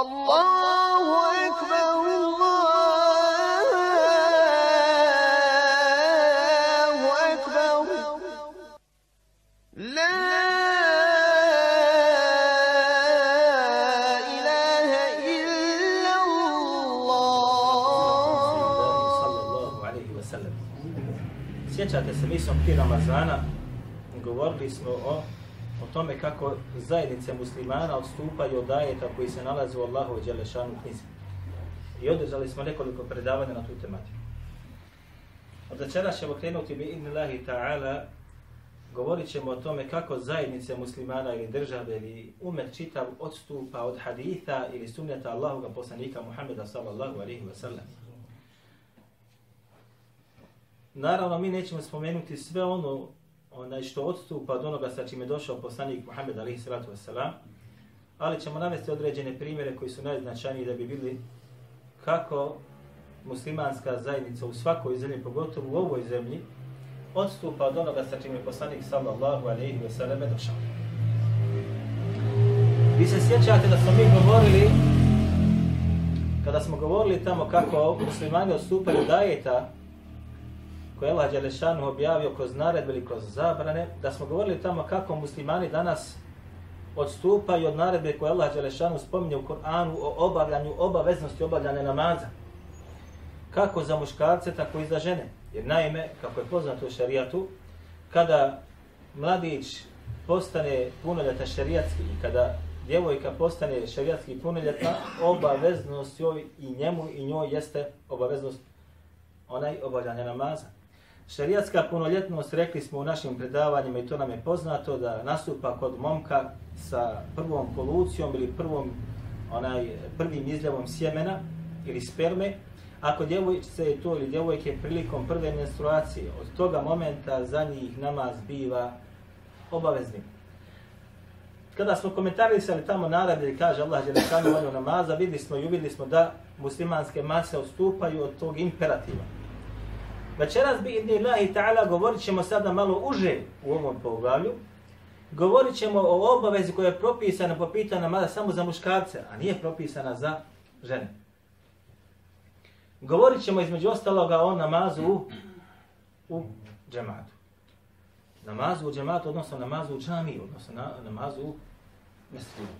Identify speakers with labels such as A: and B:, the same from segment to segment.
A: الله أكبر الله أكبر لا إله إلا
B: sallallahu alaihi wa sallam. Sjećate se, mi smo prije Ramazana govorili o tome kako zajednice muslimana odstupaju od ajeta koji se nalaze u Allahu Đelešanu knjizi. I održali smo nekoliko predavanja na tu tematiku. Od večera ćemo krenuti bi idnillahi ta'ala govorit ćemo o tome kako zajednice muslimana ili države ili umet čitav odstupa od haditha ili sunneta Allahoga poslanika Muhammeda sallallahu alaihi wa sallam. Naravno, mi nećemo spomenuti sve ono onaj što odstupa od onoga sa čime je došao poslanik Muhammed alaihi salatu wasalam, ali ćemo navesti određene primjere koji su najznačajniji da bi bili kako muslimanska zajednica u svakoj zemlji, pogotovo u ovoj zemlji, odstupa od onoga sa čime je poslanik sallallahu alaihi wasalam došao. Vi se sjećate da smo mi govorili kada smo govorili tamo kako muslimani odstupaju dajeta koje je Allah Đelešanu objavio kroz naredbe ili kroz zabrane, da smo govorili tamo kako muslimani danas odstupaju od naredbe koje Allah Đelešanu spominje u Koranu o obavljanju obaveznosti obavljanja namaza. Kako za muškarce, tako i za žene. Jer naime, kako je poznato u šarijatu, kada mladić postane punoljetan šarijatski i kada djevojka postane šarijatski punoljetna, obaveznost joj i njemu i njoj jeste obaveznost onaj obavljanja namaza. Šarijatska punoljetnost, rekli smo u našim predavanjima i to nam je poznato, da nastupa kod momka sa prvom polucijom ili prvom, onaj, prvim izljevom sjemena ili sperme, ako djevojčice je to ili djevojke prilikom prve menstruacije, od toga momenta za njih namaz biva obaveznim. Kada smo komentarisali tamo naredbe, kaže Allah Đelešanu volju namaza, vidli smo i uvidli smo da muslimanske mase odstupaju od tog imperativa. Večeras bi idni Allahi ta'ala govorit ćemo sada malo uže u ovom poglavlju. Govorit ćemo o obavezi koja je propisana po pitanju mada samo za muškarce, a nije propisana za žene. Govorit ćemo između ostaloga o namazu u, u džematu. Namazu u džematu, odnosno namazu u džamiju, odnosno na, namazu u mesridu.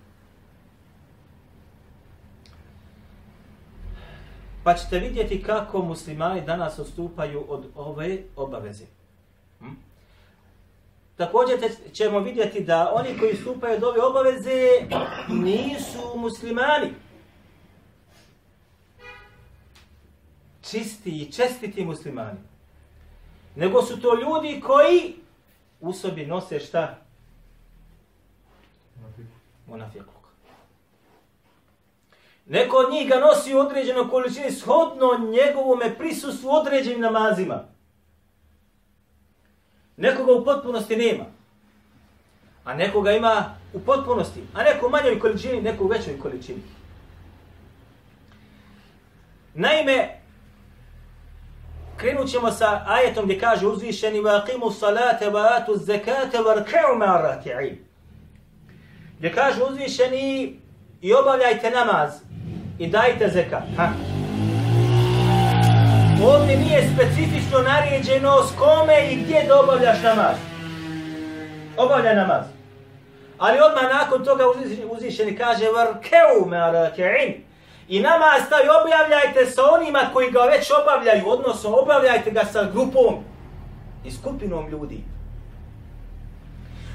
B: Pa ćete vidjeti kako muslimani danas odstupaju od ove obaveze. Hm? Također ćemo vidjeti da oni koji stupaju od ove obaveze nisu muslimani. Čisti i čestiti muslimani. Nego su to ljudi koji u sobi nose šta? Monafiku. Neko od njih ga nosi u određenoj količini shodno njegovome prisustvu određenim namazima. Nekoga u potpunosti nema. A nekoga ima u potpunosti. A neko u manjoj količini, neko u većoj količini. Naime, krenut ćemo sa ajetom gdje kaže uzvišeni vaqimu salate wa atu zekate wa rka'u ma rati'in. Gdje kaže uzvišeni i obavljajte namaz i dajte zekat. Ha? Ovdje nije specifično naređeno s kome i gdje da obavljaš namaz. Obavljaj namaz. Ali odmah nakon toga uzvišeni kaže varkeu me arake'in. I namaz taj objavljajte sa onima koji ga već obavljaju, odnosno obavljajte ga sa grupom i skupinom ljudi.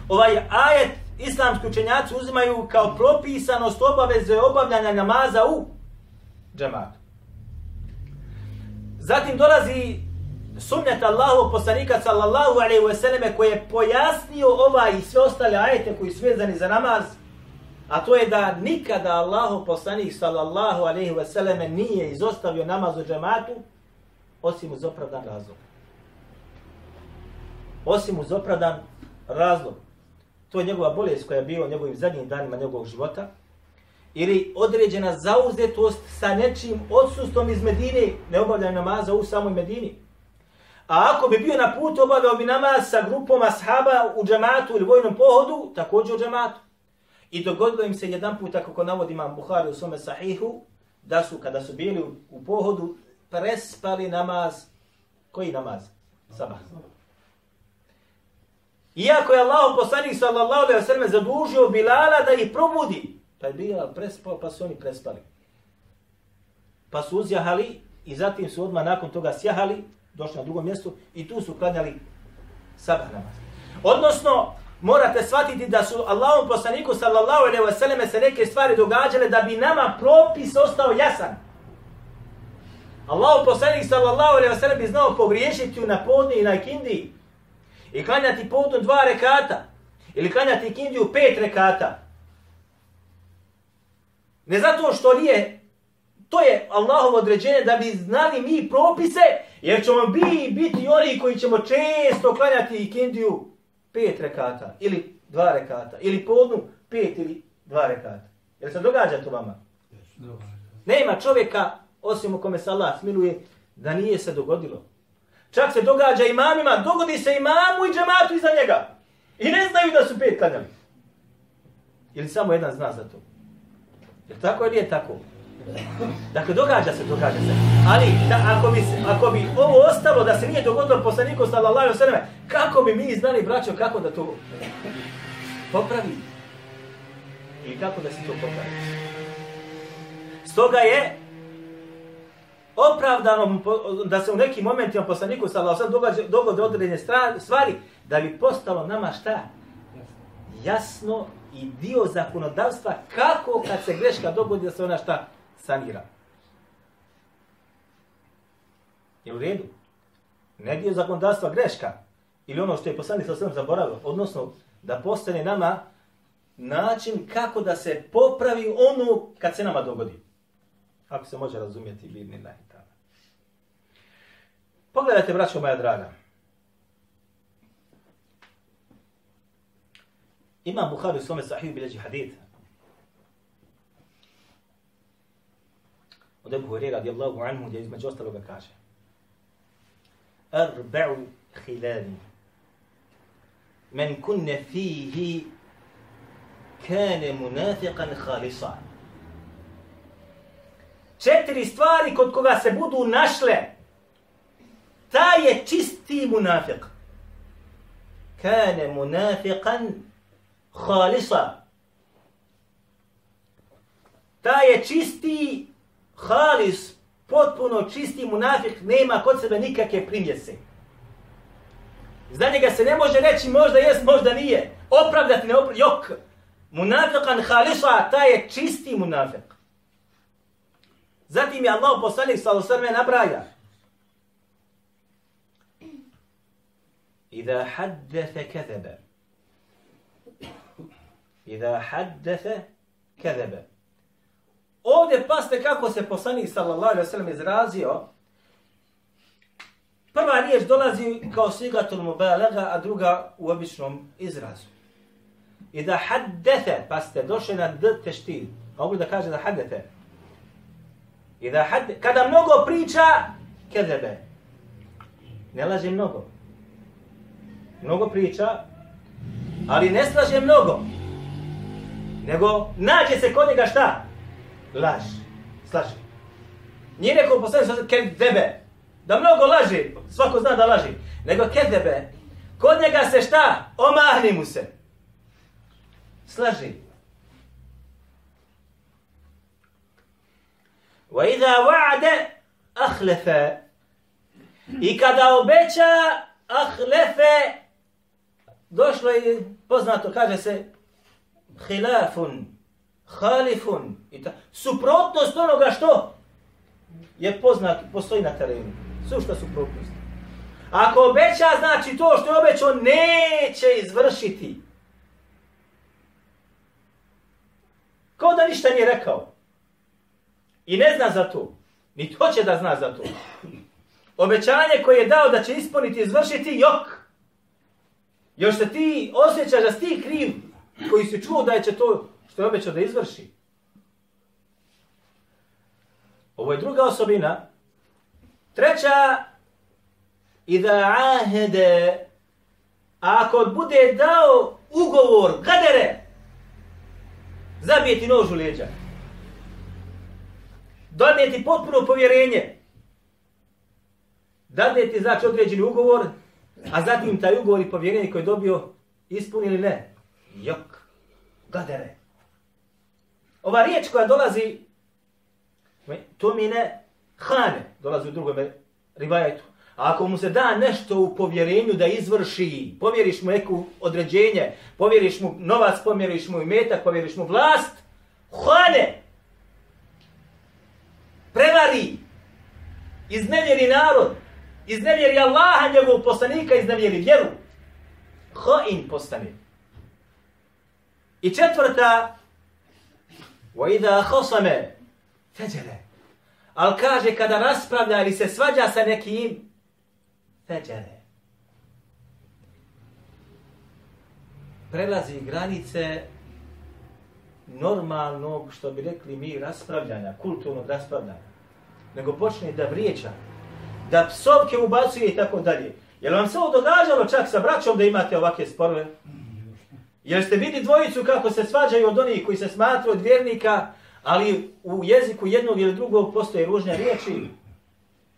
B: Ovaj ajet islamski učenjaci uzimaju kao propisanost obaveze obavljanja namaza u džematu. Zatim dolazi sunnet Allahu poslanika sallallahu alejhi ve selleme koji je pojasnio ova i sve ostale ajete koji su vezani za namaz, a to je da nikada Allahu poslanik sallallahu alejhi ve selleme nije izostavio namaz u džematu osim uz opravdan razlog. Osim uz opravdan razlog. To je njegova bolest koja je bila u njegovim zadnjim danima njegovog života. Ili određena zauzetost sa nečim odsustvom iz Medine, ne obavljaju namaza u samoj Medini. A ako bi bio na putu, obavljao bi namaz sa grupom ashaba u džamatu ili vojnom pohodu, također u džamatu. I dogodilo im se jedan put, kako navodi imam Buhari u svome sahihu, da su, kada su bili u, u pohodu, prespali namaz. Koji namaz? Sabah. Iako je Allah poslanik sallallahu alaihi wa sallam zadužio Bilala da ih probudi, pa je Bilal prespao, pa su oni prespali. Pa su uzjahali i zatim su odmah nakon toga sjahali, došli na drugo mjesto i tu su klanjali sabah namaz. Odnosno, morate shvatiti da su Allahom poslaniku sallallahu alaihi wa sallam se neke stvari događale da bi nama propis ostao jasan. Allahom poslanik sallallahu alaihi wa sallam bi znao pogriješiti na podni i na kindiji i klanjati podnu dva rekata ili klanjati ikindiju pet rekata. Ne zato što nije To je Allahovo određenje da bi znali mi propise, jer ćemo bi biti oni koji ćemo često klanjati ikindiju pet rekata, ili dva rekata, ili podnu pet ili dva rekata. Jel se događa to vama? Nema čovjeka, osim u kome se Allah smiluje, da nije se dogodilo. Čak se događa imamima, dogodi se imamu i džematu iza njega. I ne znaju da su pet klanjali. Ili samo jedan zna za to. Jer tako ili je tako? Dakle, događa se, događa se. Ali, da, ako, bi, ako bi ovo ostalo da se nije dogodilo poslaniku sallallahu alaihi sallam, kako bi mi znali, braćo, kako da to popravi? I kako da se to popravi? Stoga je opravdano da se u nekim momentima poslaniku sallallahu alaihi sallam dogode određene stvari da bi postalo nama šta? Jasno i dio zakonodavstva kako kad se greška dogodi da se ona šta sanira. Je u redu? Ne dio zakonodavstva greška ili ono što je poslanik sa svem zaboravio, odnosno da postane nama način kako da se popravi ono kad se nama dogodi. Ako se može razumjeti, vidni najtana. Pogledajte, braćo moja draga. Imam Buhari u svome sahiju bilježi hadith. Od Ebu Hurera radijallahu anhu gdje između ostaloga kaže Arba'u hilali Men kunne fihi kane munafiqan khalisa Četiri stvari kod koga se budu našle ta je čisti munafik. kane munafiqan khalisa ta je čisti halis, potpuno čisti munafik, nema kod sebe nikakve primjese. Za njega se ne može reći možda jest, možda nije. Opravdati ne opravdati. Jok, munafikan halisa, ta je čisti munafik. Zatim je Allah poslanik salosrme nabraja. Iza haddefe kezebe. Iza haddefe kezebe. Ovdje paste kako se poslanik sallallahu alejhi ve sellem izrazio. Prva riječ dolazi kao sigatul mubalaga, a druga u običnom izrazu. I da haddete, pa ste došli na d teštil. Mogu da kaže da haddete. I da kada mnogo priča, kezebe. Ne laže mnogo. Mnogo priča, ali ne slaže mnogo. Nego nađe se kod njega šta? laž. Slaže. Nije neko poslanik sa kedebe. Da mnogo laži. Svako zna da laži. Nego kezebe. Kod njega se šta? Omahni mu se. Slaži. Wa idha wa'ada akhlefe. I kada obeća akhlefe došlo je poznato kaže se khilafun halifun, i ta, suprotnost onoga što je poznat, postoji na terenu. Sušta suprotnost. Ako obeća, znači to što je obećao neće izvršiti. Kao da ništa nije rekao. I ne zna za to. Ni to će da zna za to. Obećanje koje je dao da će ispuniti i izvršiti, jok. Još se ti osjećaš da si ti kriv koji si čuo da će to što je obećao da izvrši. Ovo je druga osobina. Treća, i da ahede, ako bude dao ugovor, kadere, Zabije ti nož u leđa. Dadne ti potpuno povjerenje. Dadne ti znači određeni ugovor, a zatim taj ugovor i povjerenje koje je dobio ispuni ili ne. Jok. Gadere. Ova riječ koja dolazi, to mi ne hane, dolazi u drugom rivajetu. A ako mu se da nešto u povjerenju da izvrši, povjeriš mu neku određenje, povjeriš mu novac, povjeriš mu imetak, povjeriš mu vlast, hane, prevari, iznevjeri narod, iznevjeri Allaha, njegovog poslanika, iznevjeri vjeru. Hain postane. I četvrta, وَإِذَا خَصَمَ فَجَلَ Al kaže kada raspravlja ili se svađa sa nekim, feđere. Prelazi granice normalnog, što bi rekli mi, raspravljanja, kulturnog raspravljanja. Nego počne da vrijeća, da psovke ubacuje i tako dalje. Je li vam se ovo događalo čak sa braćom da imate ovakve sporove? Jer ste vidi dvojicu kako se svađaju od onih koji se smatru od vjernika, ali u jeziku jednog ili drugog postoje ružne riječi?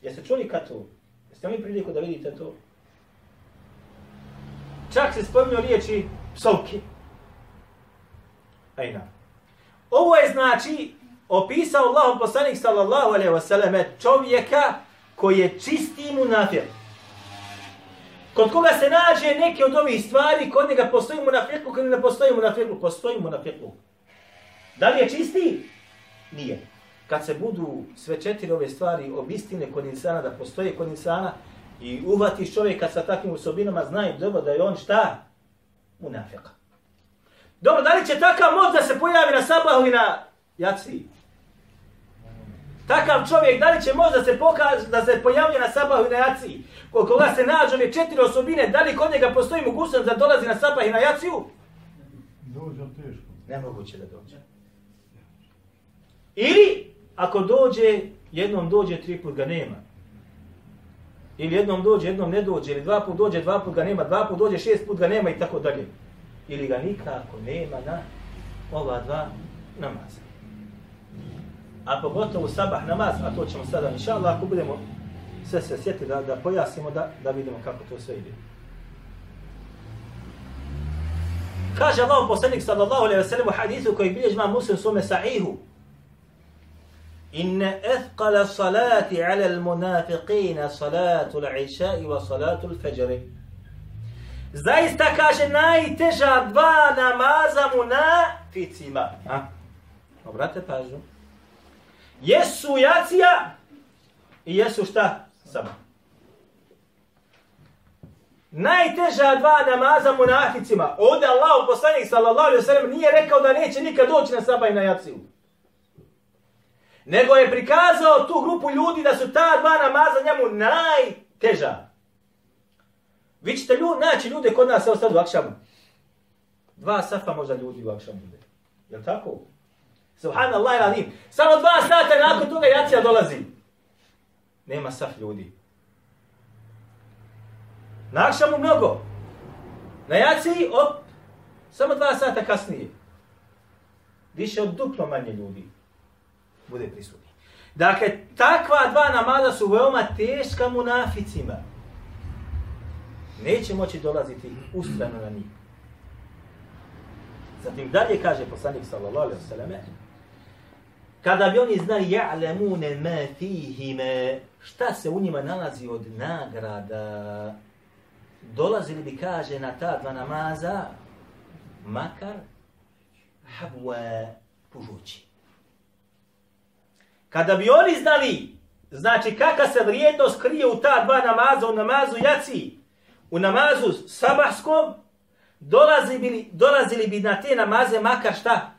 B: Jeste čuli kad to? Jeste li priliku da vidite to? Čak se spominju riječi psovki. Ajna. Ovo je znači opisao Allah poslanik sallallahu alaihi wa sallam čovjeka koji je čisti munafir. Kod koga se nađe neke od ovih stvari, kod njega postoji munafirku, kod ne postoji munafirku, postoji munafirku. Da li je čisti? Nije kad se budu sve četiri ove stvari obistine kod insana, da postoje kod insana, i uvatiš čovjeka sa takvim osobinama, znaj dobro da je on šta? Munafika. Dobro, da li će takav moć da se pojavi na sabahu i na jaci? Takav čovjek, da li će moć da se, pokaže, da se pojavlja na sabahu i na jaci? Koga se nađe ove četiri osobine, da li kod njega postoji mogućnost da dolazi na sabah i na jaciju?
C: Dođe teško.
B: Nemoguće da dođe. Ili ako dođe, jednom dođe, tri put ga nema. Ili jednom dođe, jednom ne dođe, ili dva put dođe, dva put ga nema, dva put dođe, šest put ga nema i tako dalje. Ili ga nikako nema na ova dva namaza. A pogotovo sabah namaz, a to ćemo sada, inša Allah, ako budemo sve se sjetiti da, da pojasnimo, da, da vidimo kako to sve ide. Kaže Allah poslanik sallallahu alaihi wa sallam u hadithu koji bilježi ma muslim svome sahihu, إن أثقل الصلاة على المنافقين صلاة العشاء وصلاة الفجر Zaista kaže najteža dva namaza munaficima. A? Obrate pažnju. Jesu jacija i jesu šta? Sama. Najteža dva namaza munaficima. Ovdje Allah, poslanik sallallahu alaihi sallam, nije rekao da neće nikad doći na sabah i na jaciju nego je prikazao tu grupu ljudi da su ta dva namaza njemu najteža. Vi ćete ljudi, naći ljude kod nas evo sad u akšamu. Dva safa možda ljudi u akšamu bude. Je li tako? Subhanallah radim. Samo dva sata nakon toga jacija dolazi. Nema saf ljudi. Na akšamu mnogo. Na jaciji, op, samo dva sata kasnije. Više od duplo manje ljudi bude prisutni. Dakle, takva dva namaza su veoma teška munaficima. Neće moći dolaziti ustrano na njih. Zatim dalje kaže poslanik sallallahu alaihi wasallam kada bi oni znali ja'lamune ma fihime, šta se u njima nalazi od nagrada, dolazili bi, kaže, na ta dva namaza, makar habwa pužući. Kada bi oni znali, znači kakva se vrijednost krije u ta dva namaza, u namazu jaci, u namazu sabahskom, dolazili bi, dolazili bi na te namaze makar šta?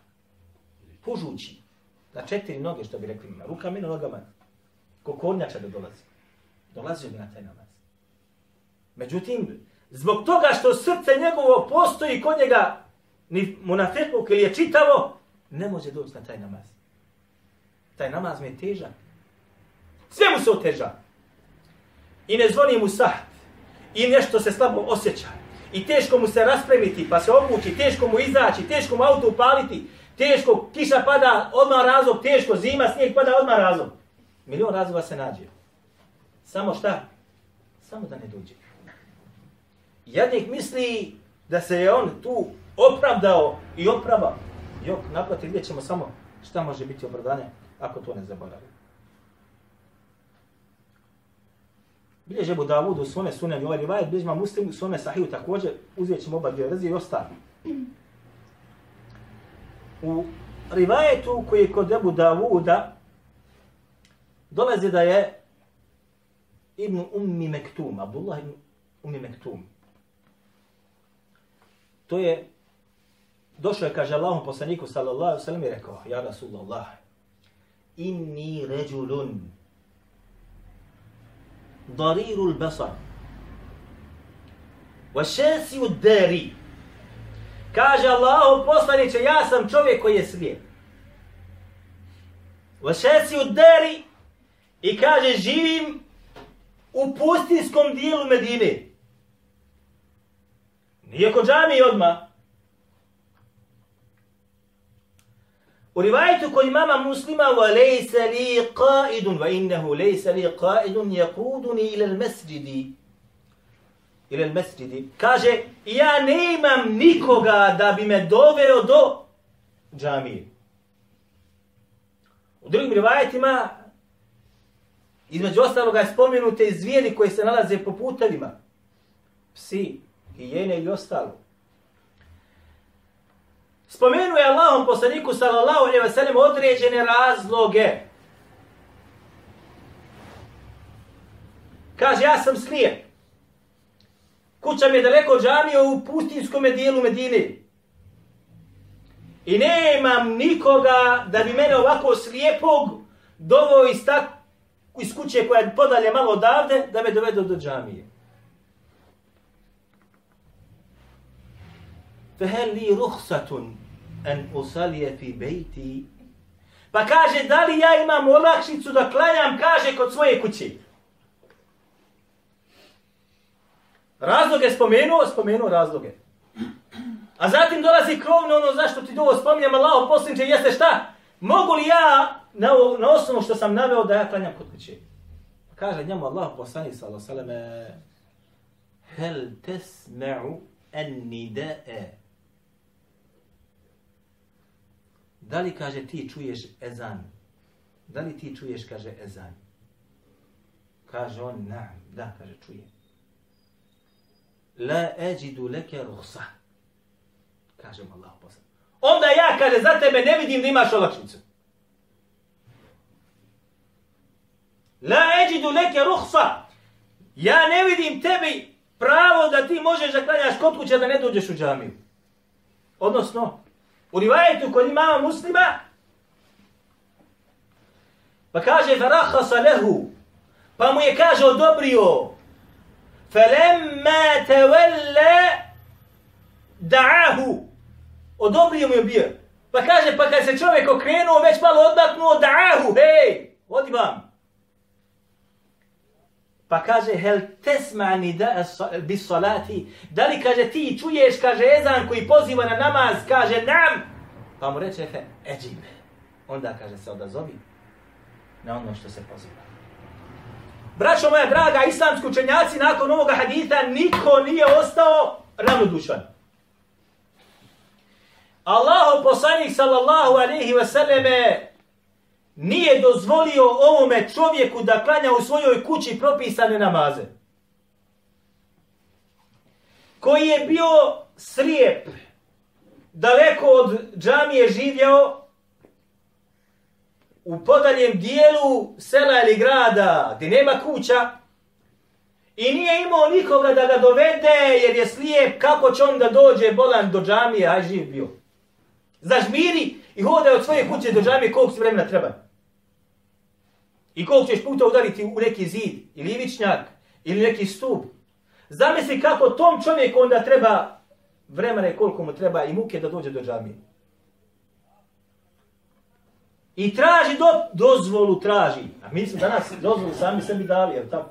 B: Pužući. Na četiri noge, što bi rekli, na rukama i na nogama. Kokornjača da dolazi. Dolazio bi na taj namaz. Međutim, zbog toga što srce njegovo postoji kod njega, ni munafetluk ili je čitavo, ne može doći na taj namaz taj namaz mi je težak. Sve mu se oteža. I ne zvoni mu saht. I nešto se slabo osjeća. I teško mu se raspremiti, pa se obući, teško mu izaći, teško mu auto upaliti. teško, kiša pada, odmah razlog, teško, zima, snijeg pada, odmah razlog. Milion razloga se nađe. Samo šta? Samo da ne dođe. Jednik misli da se je on tu opravdao i oprava. Jok, naproti, vidjet ćemo samo šta može biti opravdanje ako to ne zaboravimo. Bilježe Ebu Davud u svome sunan i ovaj rivajet, bilježe muslim u svome sahiju također, uzet ćemo oba dvije razije i ostali. U rivajetu koji je kod Ebu Davuda dolazi da je Ibn Ummi Mektum, Abdullah ibn Ummi Mektum. To je, došao je, kaže Allahom poslaniku sallallahu sallam i rekao, ja Rasulallah, inni ređulun ضرير البصر وشاسي الداري Kaže Allah, poslaniće, ja sam čovjek koji je slijep. Vašeci u deri i kaže, živim u pustinskom dijelu Medine. Nije kod džami odmah. U rivajetu koji imama muslima wa lejse li qaidun wa innehu lejse li qaidun jakuduni ila mesđidi. Ila mesđidi. Kaže, ja ne imam nikoga da bi me doveo do džamije. U drugim rivajetima između ostaloga je spomenute zvijeri koje se nalaze po putevima. Psi, hijene i ostalo. Spomenuje Allahom poslaniku sallallahu alaihi wa sallam određene razloge. Kaže, ja sam slijep. Kuća mi je daleko od džamije u pustinskom dijelu Medine. I nemam nikoga da bi mene ovako slijepog dovo iz, tak, iz kuće koja je podalje malo odavde da me dovedu do džamije. Fehel li ruhsatun en usalije fi bejti. Pa kaže, da li ja imam olakšicu da klanjam, kaže, kod svoje kuće. Razloge spomenuo, spomenuo razloge. A zatim dolazi krovno ono zašto ti dovo spominjam, Allaho posljednje jeste šta? Mogu li ja na, na osnovu što sam naveo da ja klanjam kod kuće? Kaže njemu Allah poslani sallallahu alejhi ve selleme hel tesma'u an Da li, kaže, ti čuješ ezan? Da li ti čuješ, kaže, ezan? Kaže on, na, da, kaže, čuje. La eđidu leke ruhsa. Kaže mu Allah poslan. Onda ja, kaže, za tebe ne vidim da imaš olakšnicu. La eđidu leke ruhsa. Ja ne vidim tebi pravo da ti možeš da klanjaš kod kuće da ne dođeš u džamiju. Odnosno, U rivajetu kod imama muslima, pa kaže farahasa lehu, pa mu je kaže odobrio, falemma tawalla da'ahu, odobrio mu je bio. Pa kaže, pa kad se čovjek okrenuo, već malo odmaknuo, da'ahu, hej, odi vam. Pa kaže, hel tesmani da bis salati, da li kaže ti čuješ, kaže ezan koji poziva na namaz, kaže nam, pa mu reče, fe, eđib. Onda kaže se odazovi na ono što se poziva. Braćo moja draga, islamski učenjaci, nakon ovoga hadita, niko nije ostao ravnodušan. Allahu poslanik sallallahu alaihi wa sallame nije dozvolio ovome čovjeku da klanja u svojoj kući propisane namaze. Koji je bio slijep, daleko od džamije živjeo, u podaljem dijelu sela ili grada gdje nema kuća i nije imao nikoga da ga dovede jer je slijep kako će on da dođe bolan do džamije, aj živ bio. Zažmiri i hode od svoje kuće do džamije koliko se vremena treba. I koliko ćeš puta udariti u neki zid, ili ivičnjak, ili neki stup. Zamisli kako tom čovjeku onda treba vremena i koliko mu treba i muke da dođe do džamije. I traži do, dozvolu, traži. A mi smo danas dozvolu sami sebi dali, jel tako?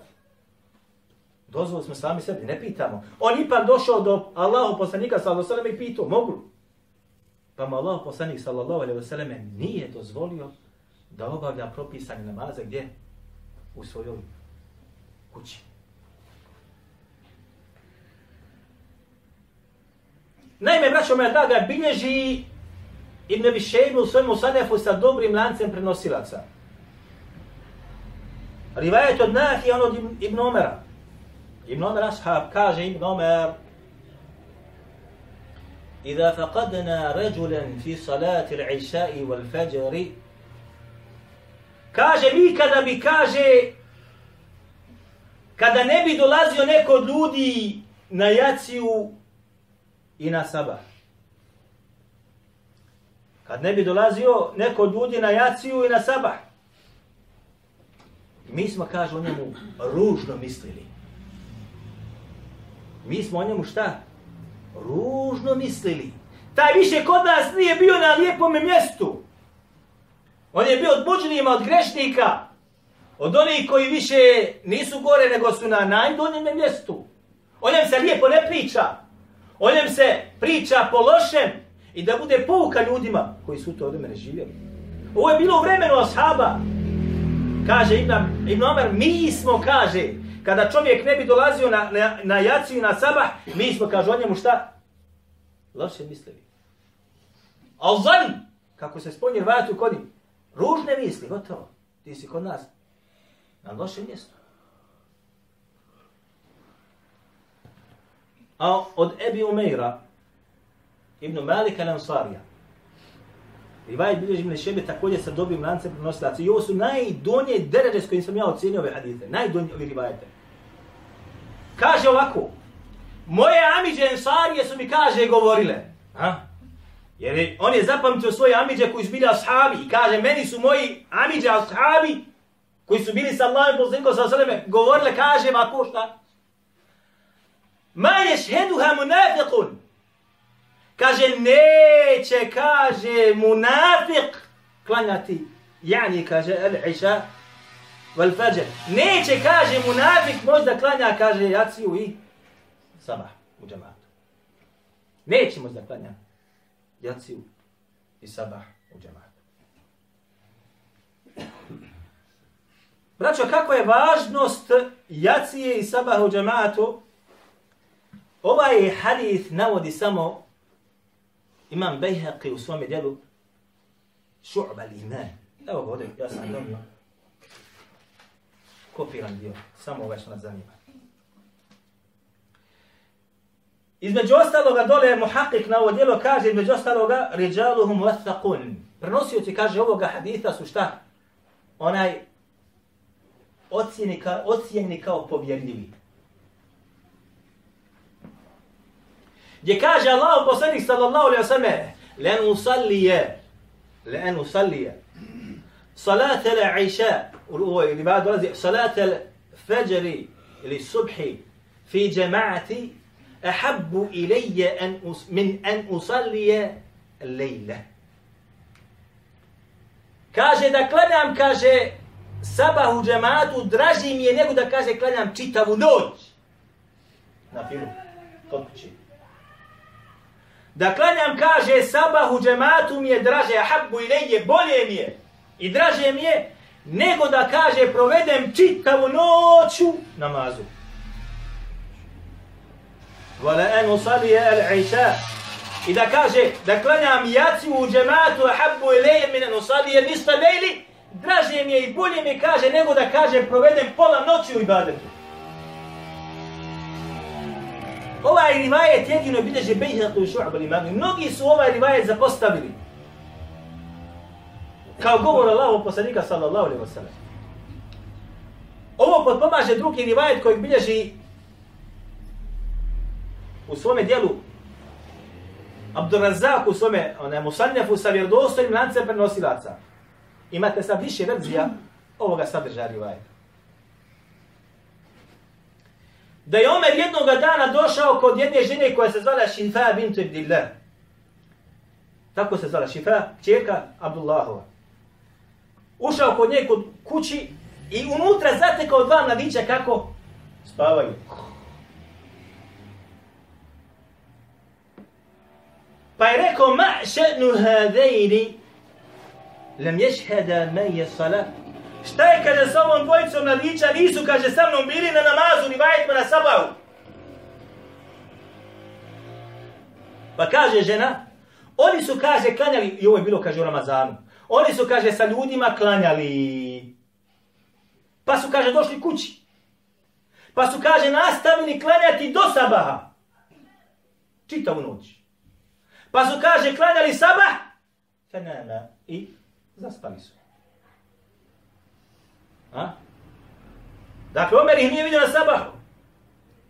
B: Dozvolu smo sami sebi, ne pitamo. On ipak došao do Allahu poslanika sallallahu alejhi ve sellem i pitao, mogu? Pa mu Allah poslanik sallallahu alejhi ve sellem nije dozvolio da obavlja propisane namaze gdje? U svojoj kući. Naime, braćo moja draga, bilježi Ibn Abi Shaybu u svojemu sanefu sa dobrim lancem prenosilaca. Rivajet od Nafi, on od Ibn Omera. Ibn Omer ashab kaže Ibn Omer إذا فقدنا رجلا في صلاة العشاء والفجر kaže mi kada bi kaže kada ne bi dolazio neko od ljudi na jaciju i na sabah. Kad ne bi dolazio neko od ljudi na jaciju i na sabah. Mi smo, kaže, o njemu ružno mislili. Mi smo o njemu šta? Ružno mislili. Taj više kod nas nije bio na lijepom mjestu. On je bio od buđenima, od grešnika. Od onih koji više nisu gore, nego su na najdoljem mjestu. O njem se lijepo ne priča. O njem se priča po lošem. I da bude pouka ljudima koji su to od mene živjeli. Ovo je bilo u vremenu ashaba. Kaže Ibn, Ibn Omer, mi smo, kaže, kada čovjek ne bi dolazio na, na, na jaciju na sabah, mi smo, kaže o njemu šta? Loše mislili. Al zan, kako se spomnje vajatu u njim, ružne misli, gotovo. Ti si kod nas na lošem mjestu. A od Ebi Umeira, Ibn Malika Lansarija, Rivajet bilježi Ibn Šebe također sa dobrim lancem prenosilaca. I ovo su najdonje deređe s kojim sam ja ocjenio ove hadite. Najdonje ovi rivajete. Kaže ovako. Moje amiđe Ensarije su mi kaže govorile. Ha? Jer on je zapamtio svoje amidže koji su bili ashabi. I kaže meni su moji amidže ashabi koji su bili sa Allahom poslanikom sa sveme govorile kaže ovako šta? Ma ješheduha munafiqun. Kaže, neće, kaže, munafik klanjati. Jani, kaže, el-iša, vel-fađer. Neće, kaže, munafik možda klanja, kaže, jaciju i sabah u džamatu. Neće možda klanja jaciju i sabah u džematu. Braćo, kako je važnost jacije i sabah u džematu? Ovaj hadith navodi samo Imam Bejhaqi u svome djelu Šu'ba l-iman. Evo ga ovdje, ja sam dobio kopiran dio. Samo ovaj što nas zanima. Između ostaloga dole muhaqik na ovo djelo kaže između ostaloga riđaluhum vathaqun. Prenosioci kaže ovoga haditha su šta? Onaj ocijeni, ka, ocijeni kao povjerljivi. gdje kaže Allah poslanik sallallahu alaihi wa sallam len usallije len usallije salat al-isha ili ba dolazi salat al-fajri ili subhi fi jama'ati ahabbu ilayya an min an usalli al-layla kaže da klanjam kaže sabah u džematu draži mi je nego da kaže klanjam čitavu noć na filu kod kući Da klanjam, kaže, sabah u džematu mi je draže, habbu i leje, bolje mi je. I draže mi je, nego da kaže, provedem čitavu noću namazu. Vala en usalije el iša. I da kaže, da klanjam jaci u džematu, habbu i leje mi ne usalije, nista lejli, draže mi je i bolje mi kaže, nego da kaže, provedem pola noći u ibadetu. Ovaj rivajet jedino bilježe Bejhatu i Šu'ab al-Imam. Mnogi su ovaj rivajet zapostavili. Kao govor Allahu poslanika sallallahu alaihi wa sallam. Ovo potpomaže drugi rivajet kojeg bilježi u svome dijelu Abdurazak u svome onaj, musannefu sa vjerdostojnim lancem prenosilaca. Imate sad više verzija ovoga sadržaja rivajeta. da je Omer jednog dana došao kod jedne žene koja se zvala Šifa bint Ibdillah. Tako se zvala Šifa, čerka Abdullahova. Ušao kod nje kod kući i unutra zatekao dva mladića kako spavaju. Pa je rekao, ma še'nu hadejni, lem ješheda meje salat. Šta je, kaže, sa ovom dvojicom mladića, nisu, kaže, sa mnom bili na namazu, ni vajetima na sabahu. Pa kaže žena, oni su, kaže, klanjali, i ovo je bilo, kaže, u Ramazanu, oni su, kaže, sa ljudima klanjali. Pa su, kaže, došli kući. Pa su, kaže, nastavili klanjati do sabaha. Čitavu noć. Pa su, kaže, klanjali sabah. Fenema. I zaspali su. A? Dakle, Omer ih nije vidio na sabahu.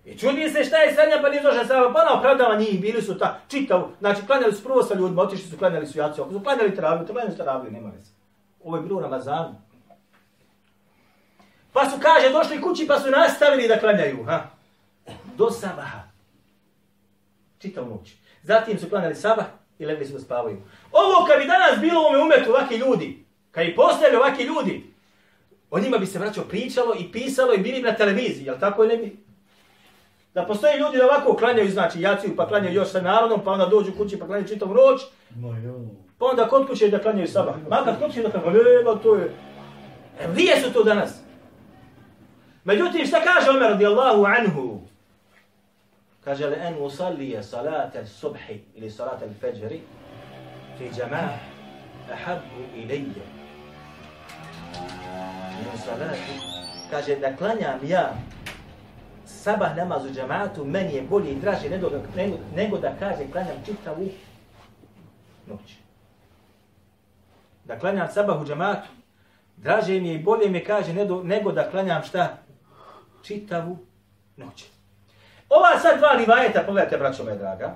B: I čudi se šta je sanja, pa nije došla sabah. Pa ona opravdava njih, bili su ta čitav. Znači, klanjali su prvo sa ljudima, otišli su, klanjali su jaci. Ako su klanjali teraviju, klanjali su teraviju, nema veze. Ovo je bilo u Ramazanu. Pa su, kaže, došli kući pa su nastavili da klanjaju. Ha? Do sabaha. Čitav noć. Zatim su klanjali sabah i legli su da spavaju. Ovo kad bi danas bilo u ovome umetu ovaki ljudi, kad bi postojali ovaki ljudi, o njima bi se vraćao pričalo i pisalo i bili na televiziji, jel tako je ne bi? Da postoje ljudi da ovako klanjaju, znači jaciju, pa klanjaju još sa narodom, pa onda dođu kući pa klanjaju čitav noć, pa onda kod kuće da klanjaju sabah. Makar kod kuće da klanjaju, leba, to je... E, gdje su to danas? Međutim, šta kaže Omer radijallahu anhu? Kaže li en usallije salate subhi ili salate fajri fi džamah ahabbu ilije min salati. Kaže da klanjam ja sabah namaz u džamatu, meni je bolje i draže nego, nego, nego da kaže klanjam čitavu noć. Da klanjam sabah u džamatu, draže mi je i bolje mi kaže nego, nego da klanjam šta? Čitavu noć. Ova sad dva rivajeta, pogledajte, braćo moje draga,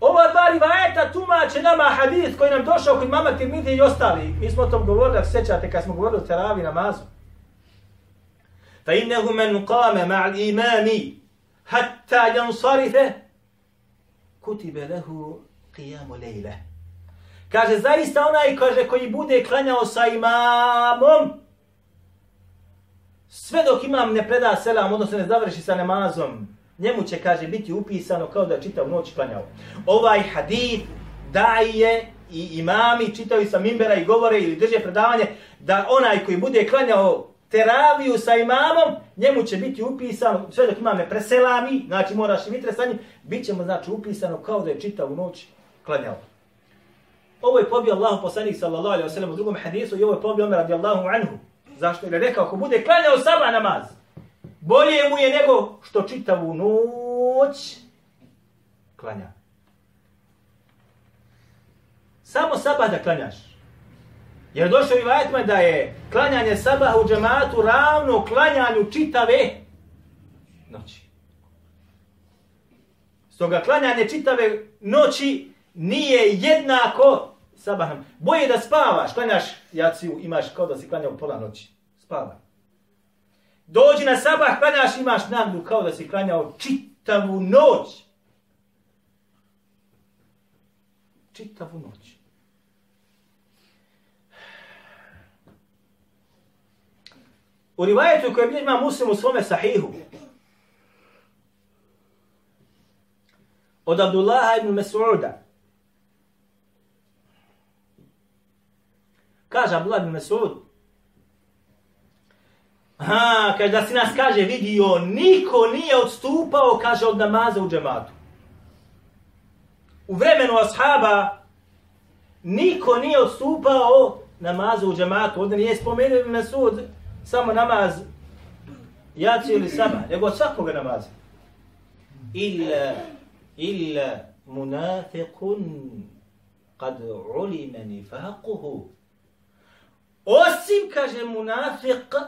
B: Ova dva rivajeta tumače nama hadith koji nam došao kod mama Tirmidhi i ostali. Mi smo o tom govorili, ako sećate, kad smo govorili o teravi namazu. Fa innehu men qame ma'al imami hatta jansarife kutibe lehu qiyamu lejle. Kaže, zaista onaj kaže, koji bude klanjao sa imamom, sve dok imam ne preda selam, odnosno ne završi sa namazom, njemu će, kaže, biti upisano kao da je čitav noć klanjao. Ovaj hadith daje i imami čitaju sa mimbera i govore ili drže predavanje da onaj koji bude klanjao teraviju sa imamom, njemu će biti upisano, sve dok imam ne preselami, znači moraš i vitre sa njim, bit ćemo znači upisano kao da je čitav noć klanjao. Ovo je pobio Allahu poslanik sallallahu alejhi ve sellem u drugom hadisu i ovo je pobio Omer radijallahu anhu. Zašto? Jer je rekao, ako bude klanjao sabah namaz, bolje mu je nego što čitavu noć klanja. Samo sabah da klanjaš. Jer došao i vajetma da je klanjanje sabaha u džematu ravno klanjanju čitave noći. Stoga klanjanje čitave noći nije jednako sabahom. Boje da spavaš, klanjaš jaciju, imaš kao da si klanjao pola noći. Spavaj. Dođi na sabah, klanjaš, imaš namdu kao da si klanjao čitavu noć. Čitavu noć. U rivajetu kojem ima muslim u svome sahihu, od Abdullaha ibn Mas'uda, kaže Abdullah ibn Mas'ud, Ha, kaže da si nas kaže vidio, niko nije odstupao, kaže od namaza u džematu. U vremenu ashaba, niko nije odstupao namaza u džematu. Ovdje nije spomenuo ibn Mas'ud, samo namaz jaci ili sama, nego od svakoga namaza. Illa, illa munafiqun kad ulime nifaquhu. Osim, kaže munafiq,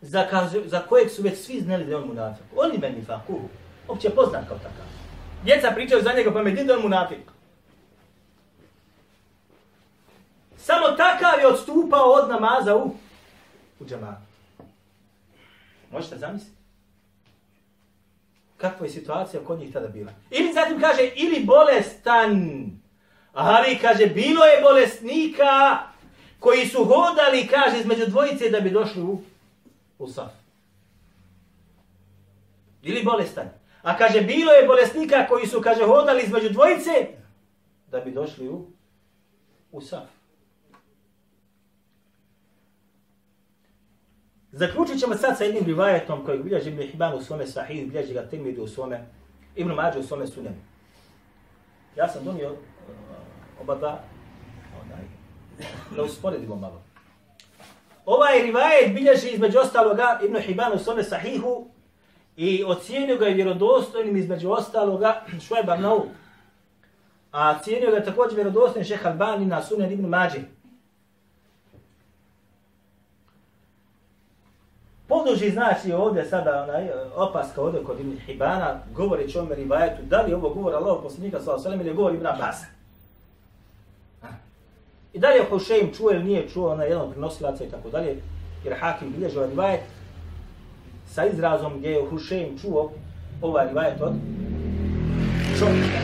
B: za, kaže, za kojeg su već svi znali da je on munafiq. Ulime nifaquhu. Opće poznat kao takav. Djeca pričaju za njega pa me da on munafik. Samo takav je odstupao od namaza u u džamatu. Možete zamisliti? Kakva je situacija kod njih tada bila? Ili zatim kaže, ili bolestan. Ali kaže, bilo je bolesnika koji su hodali, kaže, između dvojice da bi došli u, u saf. Ili bolestan. A kaže, bilo je bolesnika koji su, kaže, hodali između dvojice da bi došli u, u saf. Zaključit ćemo sad sa jednim rivajetom kojeg bilježi Ibn Hibban u svome sahih, bilježi ga Tirmidhi u svome, Ibn Mađe u svome sunenu. Ja sam donio uh, oba dva, onaj, da usporedimo malo. Ovaj rivajet bilježi između ostaloga Ibn Hibban u sahihu i ocijenio ga je vjerodostojnim između ostaloga Šueb Arnaud. A cijenio ga je također vjerodostojnim šeha Albani na Sunne Ibn Mađe. Poduži znači ovdje sada onaj e, opaska ovdje kod Ibn Hibana, govori o rivajetu, da li ovo govor Allah poslanika sallallahu alejhi ve ili govor Ibn Abbas. I da li je čuo ili nije čuo, ona je jedan prenosilaca i tako dalje, jer Hakim bilježi ovaj rivajet sa izrazom gdje je Hošeim čuo ovaj rivajet od čovjeka.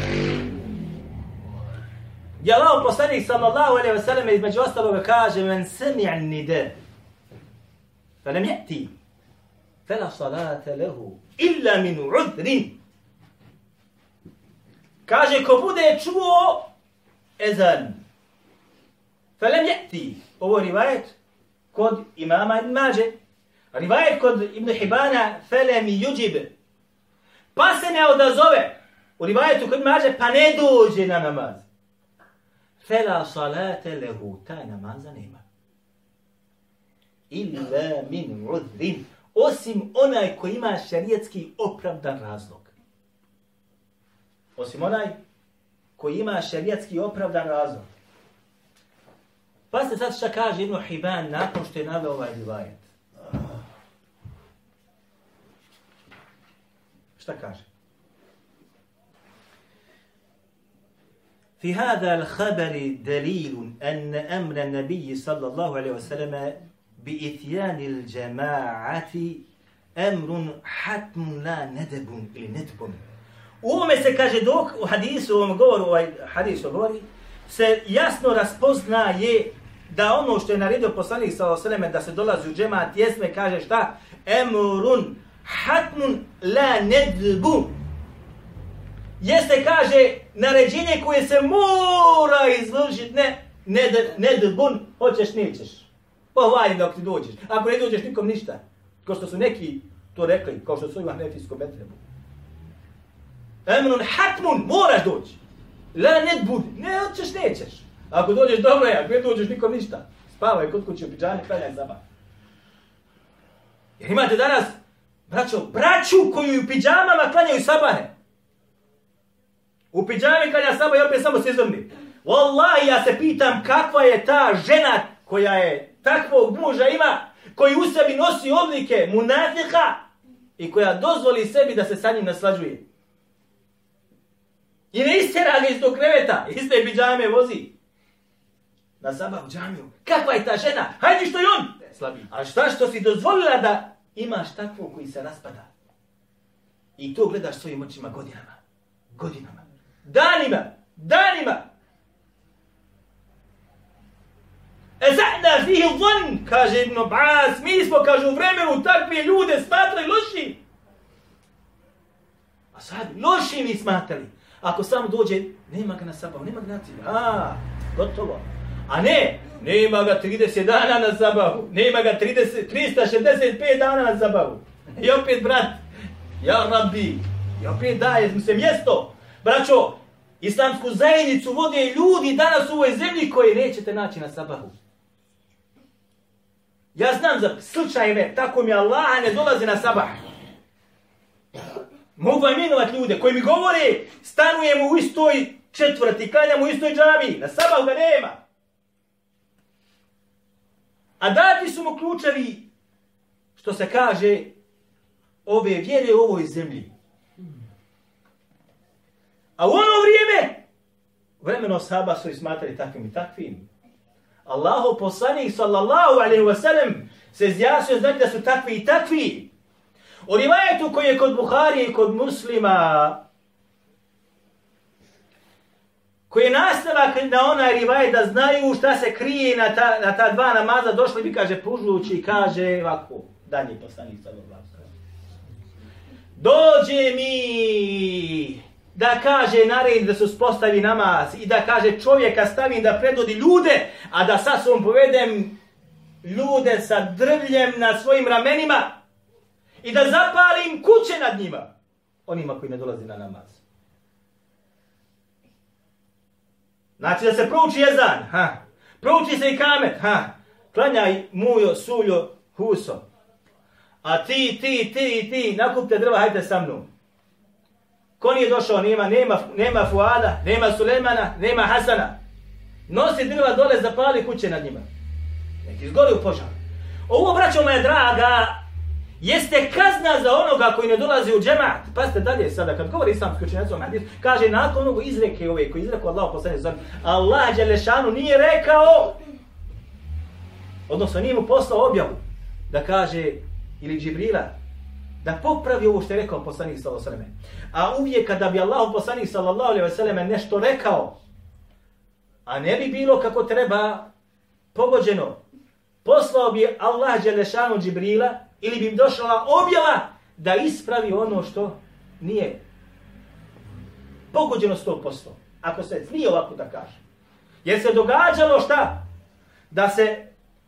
B: Gdje Allah poslanih sallallahu alaihi wa sallam između ostaloga kaže men sami'an nide fa nam jati fa la salata lehu illa min udrin kaže ko bude čuo ezan Felem je ti. Ovo rivajet kod imama Ibn Mađe. Rivajet kod Ibn Hibana felem juđib. Pa se ne odazove u rivajetu kod Mađe, pa ne dođe na namaz. Fela salate lehu, taj namaz nema. Illa min udrin. Osim onaj koji ima šarijetski opravdan razlog. Osim onaj koji ima šarijetski opravdan razlog. Pa se sad šta kaže Ibn Hiban nakon što je naveo ovaj rivajet? Šta kaže? في هذا الخبر دليل أن أمر النبي صلى الله عليه وسلم بإتيان الجماعة أمر حتم لا ندب لندب. وهم دوك وحديثهم ومقول وحديث وقولي se jasno raspoznaje da ono što je naredio poslanik sa osaleme da se dolazi u džemat jesme kaže šta? Emrun hatmun la nedbu. Jeste kaže naređenje koje se mora izvršiti, ne, ned, nedbun, hoćeš, nećeš. Pa Pohvali dok ti dođeš. Ako ne dođeš nikom ništa. Kao što su neki to rekli, kao što su ima nefijskom Betrebu. Emrun hatmun, moraš doći. La ne budi, ne hoćeš, nećeš. Ako dođeš, dobro je, ako ne dođeš nikom ništa. Spavaj kod kuće u pidžani, klanjaj zaba. Jer imate danas, braćo, braću koju u pidžamama klanjaju sabane. U pidžami klanja sabah i opet samo se izvrni. Wallahi, ja se pitam kakva je ta žena koja je takvog muža ima koji u sebi nosi odlike munafika i koja dozvoli sebi da se sa njim naslađuje. I ne istera ga iz tog kreveta, iz te pijame vozi. Na zabavu džamiju. Kakva je ta žena? Hajde što je on! Slabi. A šta što si dozvolila da imaš takvog koji se raspada? I to gledaš svojim očima godinama. Godinama. Danima. Danima. Ezahna fihi zon, kaže Ibn Abbas, mi smo, kaže, u vremenu takve ljude smatrali loši. A sad, loši mi smatrali. Ako samo dođe, nema ga na sabahu, nema ga na cilj. A, gotovo. A ne, nema ga 30 dana na zabavu, nema ga 30, 365 dana na zabavu. I opet, brat, ja rabbi, i opet daje mu se mjesto. Braćo, islamsku zajednicu vode ljudi danas u ovoj zemlji koje nećete naći na sabahu. Ja znam za slučajeve, tako mi Allah ne dolazi na sabah. Mogu imenovat ljude koji mi govore, stanujemo u istoj četvrti, klanjamo u istoj džami, na sabah ga nema. A dati su mu ključevi, što se kaže, ove vjere u ovoj zemlji. A u ono vrijeme, vremeno saba su smatrali takvim i takvim. Allahu poslanik sallallahu alaihi wa sallam se zjasio znači da su takvi i takvi. U rivajetu koji je kod Buhari i kod muslima koji je nastavak na onaj rivajet da znaju šta se krije na ta, na ta dva namaza, došli bi, kaže, pužući, i kaže ovako, danji poslanik sa alaihi dođe mi da kaže naredi da se uspostavi namaz i da kaže čovjeka stavim da predvodi ljude, a da sa sobom povedem ljude sa drvljem na svojim ramenima i da zapalim kuće nad njima, onima koji ne dolazi na namaz. Znači da se prouči jezan, ha. Prouči se i kamet, ha. Klanjaj mujo, suljo, huso. A ti, ti, ti, ti, nakupte drva, hajde sa mnom. Ko nije došao, nema, nema, nema Fuada, nema Sulemana, nema Hasana. Nosi drva dole, zapali kuće nad njima. Nek izgori u požar. Ovo, braćo moja draga, jeste kazna za onoga koji ne dolazi u džemat. Pazite dalje sada, kad govori islamski učenjac o hadis, kaže nakon onog izreke ove koji izrekao Allah poslanje zan, Allah Đelešanu nije rekao, odnosno nije mu poslao objavu, da kaže, ili Džibrila, da popravi ovo što je rekao poslanik sallallahu alejhi ve selleme. A uvijek kada bi Allah poslanik sallallahu alejhi ve selleme nešto rekao, a ne bi bilo kako treba pogođeno, poslao bi Allah dželešanu Džibrila ili bi im došla objava da ispravi ono što nije pogođeno 100%. Ako se smije ovako da kaže. Jer se događalo šta? Da se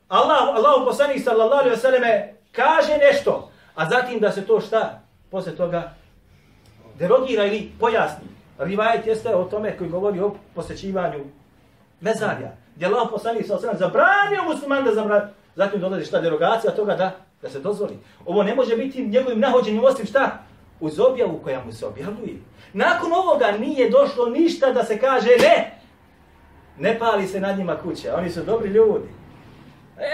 B: Allah, Allah poslanik sallallahu alejhi ve selleme kaže nešto, a zatim da se to šta? Posle toga derogira ili pojasni. Rivajet jeste o tome koji govori o posjećivanju mezarja. Gdje Allah poslanik sallallahu alaihi vseleme zabranio musliman da zabranio. Zatim dolazi šta derogacija toga da da se dozvoli. Ovo ne može biti njegovim nahođenjem osim šta? Uz objavu koja mu se objavljuje. Nakon ovoga nije došlo ništa da se kaže ne. Ne pali se nad njima kuća. Oni su dobri ljudi.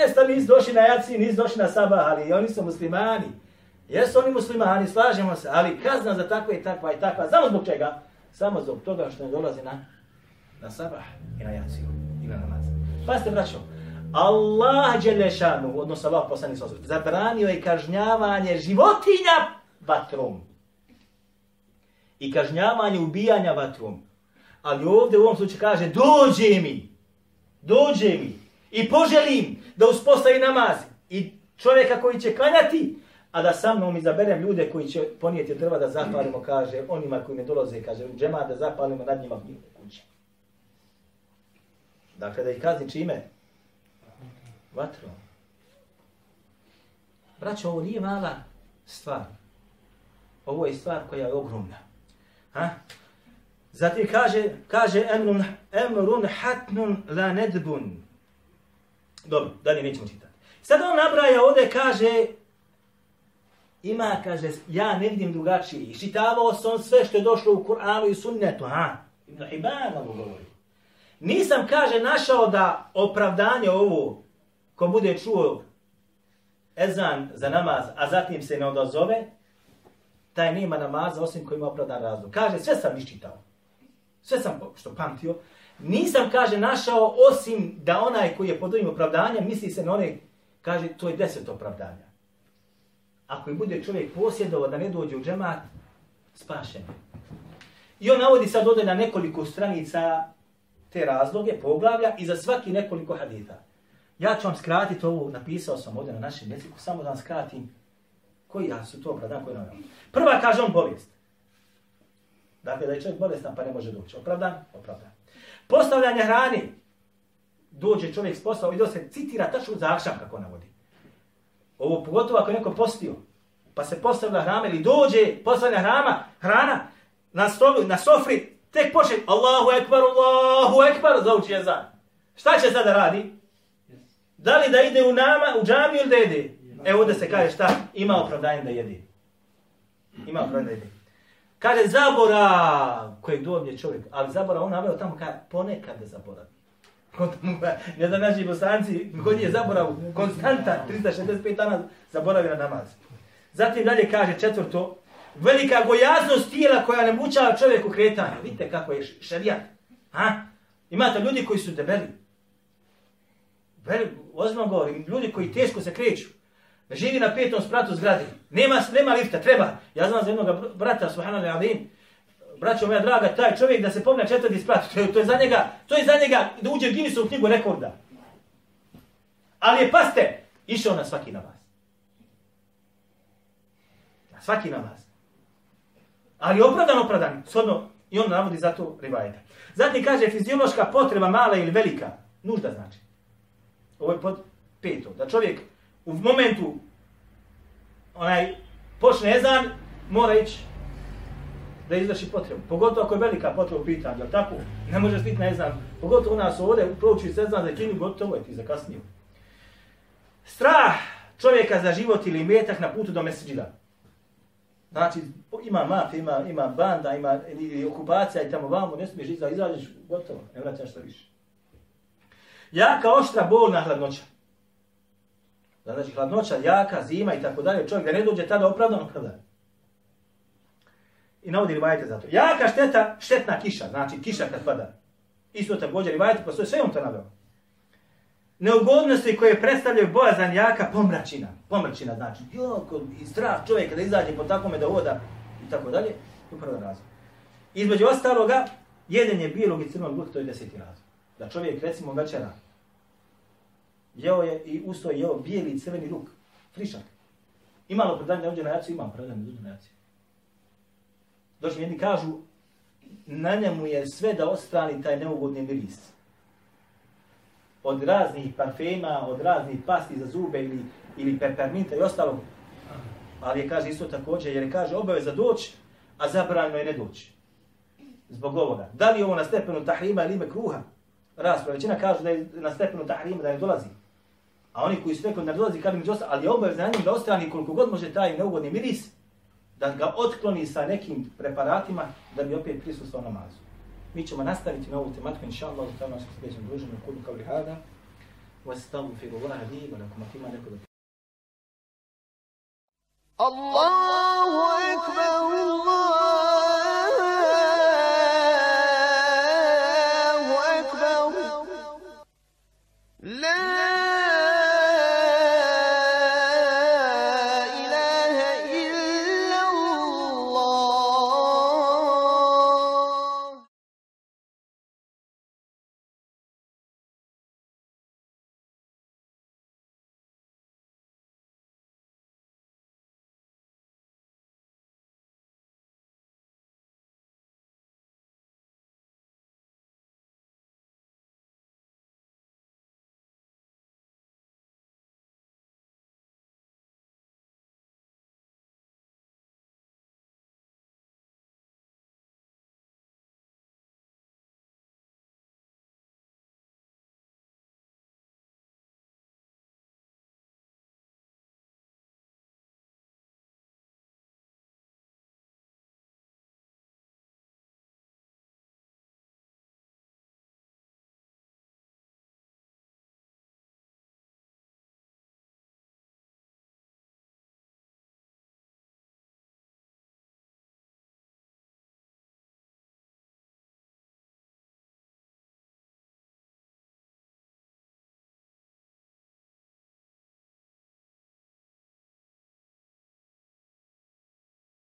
B: Jeste, nisu došli na jaci, nisu došli na sabah, ali oni su muslimani. Jesu oni muslimani, slažemo se, ali kazna za takva i takva i takva. Samo zbog čega? Samo zbog toga što ne dolazi na, na sabah i na jaciju i na namaz. Pa ste braćo, Allah Đelešanu, odnosno Allah poslani sa zabranio je kažnjavanje životinja vatrom. I kažnjavanje ubijanja vatrom. Ali ovdje u ovom slučaju kaže, dođe mi, dođe mi i poželim da uspostavi namaz i čovjeka koji će klanjati, a da sa mnom izaberem ljude koji će ponijeti drva da zapalimo, kaže, onima koji ne dolaze, kaže, u džema da zapalimo nad njima kuće. Dakle, da ih kazni čime? Vatrom. Braćo, ovo nije mala stvar. Ovo je stvar koja je ogromna. Ha? Zatim kaže, kaže emrun, emrun hatnun la nedbun. Dobro, dalje nećemo čitati. Sad on nabraja ovdje, kaže, ima, kaže, ja ne vidim drugačije. Iščitavao sam sve što je došlo u Kur'anu i sunnetu. Ha? Ibn Hibban ovo govori. Nisam, kaže, našao da opravdanje ovo ko bude čuo ezan za namaz, a zatim se ne odazove, taj nema namaza osim koji ima opravdan razlog. Kaže, sve sam iščitao. Sve sam što pamtio. Nisam, kaže, našao osim da onaj koji je pod ovim opravdanjem, misli se na one, kaže, to je deset opravdanja. Ako im bude čovjek posjedovao da ne dođe u džemat, spašen. I on navodi sad ovdje na nekoliko stranica te razloge, poglavlja i za svaki nekoliko hadita. Ja ću vam skratiti ovo, napisao sam ovdje na našem jeziku, samo da vam skratim koji ja su to opravdan, koji nam Prva kaže on bolest. Dakle, da je čovjek bolestan pa ne može doći. Opravdan? Opravdan. Postavljanje hrane. Dođe čovjek s posla i se citira tačno za kako navodi. Ovo pogotovo ako je neko postio, pa se postavlja hrana ili dođe postavlja hrana, hrana na, stolu, na sofri, tek počne Allahu ekbar, Allahu ekbar, zauči je za. Šta će sada radi? Da li da ide u nama, u džamiju ili da jede? E ovdje se kaže šta? Ima opravdanje da jede. Ima opravdanje da jede. Kaže zabora kojeg dobije čovjek, ali zabora on naveo tamo kaže ponekad da zaboravi. Ne znam naši bosanci, kod je zaborav konstanta, 365 dana zaboravi na namaz. Zatim dalje kaže četvrto, velika gojaznost tijela koja ne mučava čovjeku kretanje. Vidite kako je šarijat. Ha? Imate ljudi koji su debeli, ozbiljno govorim, ljudi koji teško se kreću, živi na petom spratu zgrade, nema, nema lifta, treba. Ja znam za jednog brata, subhanallah alim, braćo moja draga, taj čovjek da se pomne četvrti sprat, to je, to je za njega, to je za njega da uđe u knjigu rekorda. Ali je, paste, išao na svaki namaz. Na svaki namaz. Ali opravdan, opravdan. shodno, i on navodi za to rivajeta. Zatim kaže fiziološka potreba mala ili velika. Nužda znači. Ovo je pod peto. Da čovjek u momentu onaj počne ezan, mora ići da izvrši potrebu. Pogotovo ako je velika potreba u pitanju, jel tako? Ne možeš stiti na ezan. Pogotovo u nas ovdje, prouči se ezan za kinu, gotovo je ti zakasnio. Strah čovjeka za život ili metak na putu do meseđida. Znači, ima mafija, ima, ima banda, ima ili okupacija i tamo vamo, ne smiješ izaći, izađeš, gotovo, ne vraćaš se više. Jaka, oštra, bolna hladnoća. Znači, hladnoća, jaka, zima i tako dalje, čovjek da ne dođe tada opravdano kada. I navodi rivajete za to. Jaka šteta, štetna kiša, znači kiša kad pada. Isto također rivajete, pa sve on to naveo. Neugodnosti koje predstavljaju bojazan jaka pomračina. Pomračina znači, joko, i strah čovjeka da izađe po takome da voda i tako dalje. Upravo razlog. Između ostaloga, jedenje bijelog i crnog luka, to je deseti razlog. Da čovjek, recimo, večera, jeo je i usto je jeo bijeli i crveni luk, frišak. Imalo predanje ovdje na jacu, imam predanje ovdje na jacu. Došli jedni kažu, na njemu je sve da ostrani taj neugodni miris. Od raznih parfema, od raznih pasti za zube ili, ili peperminta i ostalo. Ali je kaže isto također, jer je kaže obaveza doći, a zabranjeno je ne doći. Zbog ovoga. Da li je ovo na stepenu tahrima ili ime kruha? Raspravo. Većina kažu da je na stepenu tahrima da ne dolazi. A oni koji su rekli da ne dolazi, kada mi dosta, ali je obaveza na njim da ostrani koliko god može taj neugodni miris, da ga otkloni sa nekim preparatima da bi opet prisustvao namazu. Mi ćemo nastaviti na ovu tematiku, inša Allah, u tamo se sljedećem druženju, kudu kao lihada, واستغفر الله لي ولكم فيما لكم
A: الله أكبر الله